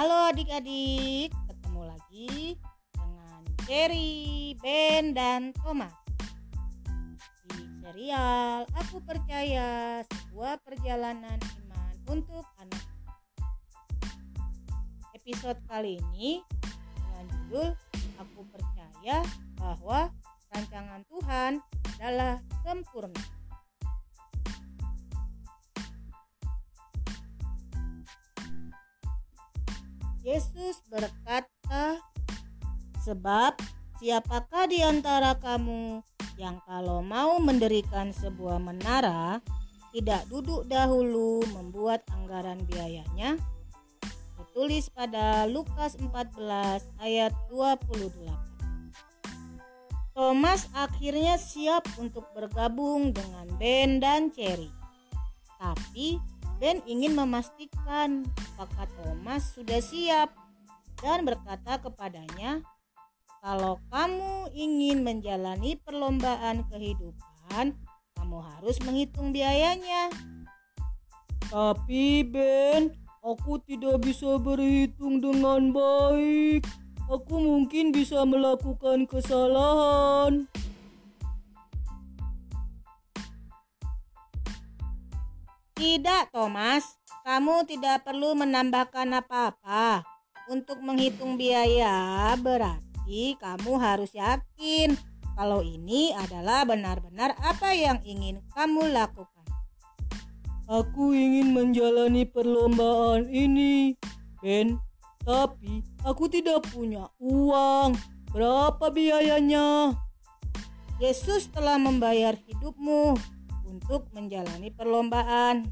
Halo adik-adik, ketemu lagi dengan Cherry, Ben, dan Thomas. Di serial Aku Percaya Sebuah Perjalanan Iman untuk Anak. Episode kali ini dengan judul Aku Percaya bahwa rancangan Tuhan adalah sempurna Yesus berkata, "Sebab siapakah di antara kamu yang kalau mau mendirikan sebuah menara, tidak duduk dahulu membuat anggaran biayanya?" Tertulis pada Lukas 14 ayat 28. Thomas akhirnya siap untuk bergabung dengan Ben dan Cherry. Tapi Ben ingin memastikan apakah Thomas sudah siap dan berkata kepadanya, "Kalau kamu ingin menjalani perlombaan kehidupan, kamu harus menghitung biayanya." Tapi Ben, aku tidak bisa berhitung dengan baik. Aku mungkin bisa melakukan kesalahan. Tidak, Thomas. Kamu tidak perlu menambahkan apa-apa. Untuk menghitung biaya, berarti kamu harus yakin kalau ini adalah benar-benar apa yang ingin kamu lakukan. Aku ingin menjalani perlombaan ini, Ben. Tapi aku tidak punya uang. Berapa biayanya? Yesus telah membayar hidupmu untuk menjalani perlombaan.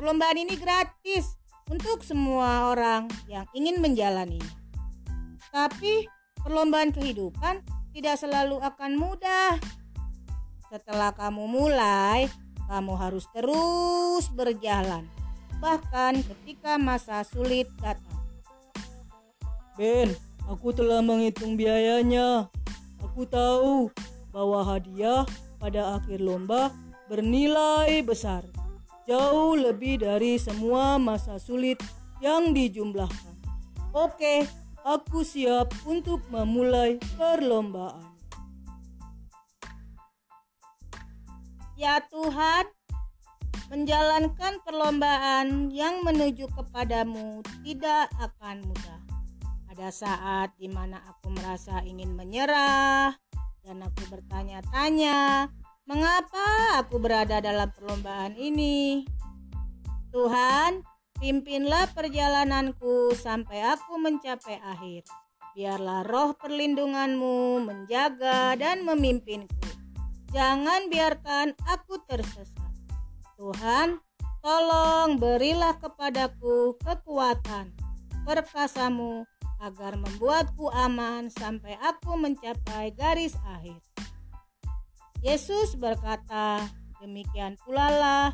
Perlombaan ini gratis untuk semua orang yang ingin menjalaninya. Tapi perlombaan kehidupan tidak selalu akan mudah. Setelah kamu mulai, kamu harus terus berjalan, bahkan ketika masa sulit datang. Ben, aku telah menghitung biayanya. Aku tahu bahwa hadiah pada akhir lomba bernilai besar, jauh lebih dari semua masa sulit yang dijumlahkan. Oke, aku siap untuk memulai perlombaan. Ya Tuhan, menjalankan perlombaan yang menuju kepadamu tidak akan mudah. Ada saat di mana aku merasa ingin menyerah dan aku bertanya-tanya, Mengapa aku berada dalam perlombaan ini? Tuhan, pimpinlah perjalananku sampai aku mencapai akhir. Biarlah roh perlindunganmu menjaga dan memimpinku. Jangan biarkan aku tersesat. Tuhan, tolong berilah kepadaku kekuatan, perkasamu, agar membuatku aman sampai aku mencapai garis akhir. Yesus berkata, "Demikian pula lah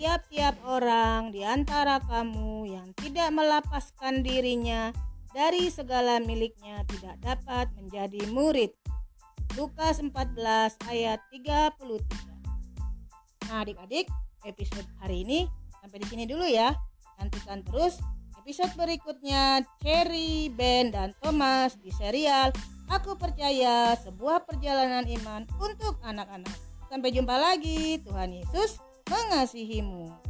tiap-tiap orang di antara kamu yang tidak melapaskan dirinya dari segala miliknya tidak dapat menjadi murid." Lukas 14 ayat 33. Nah, adik-adik, episode hari ini sampai di sini dulu ya. Nantikan terus episode berikutnya Cherry, Ben, dan Thomas di serial Aku percaya sebuah perjalanan iman untuk anak-anak. Sampai jumpa lagi. Tuhan Yesus mengasihimu.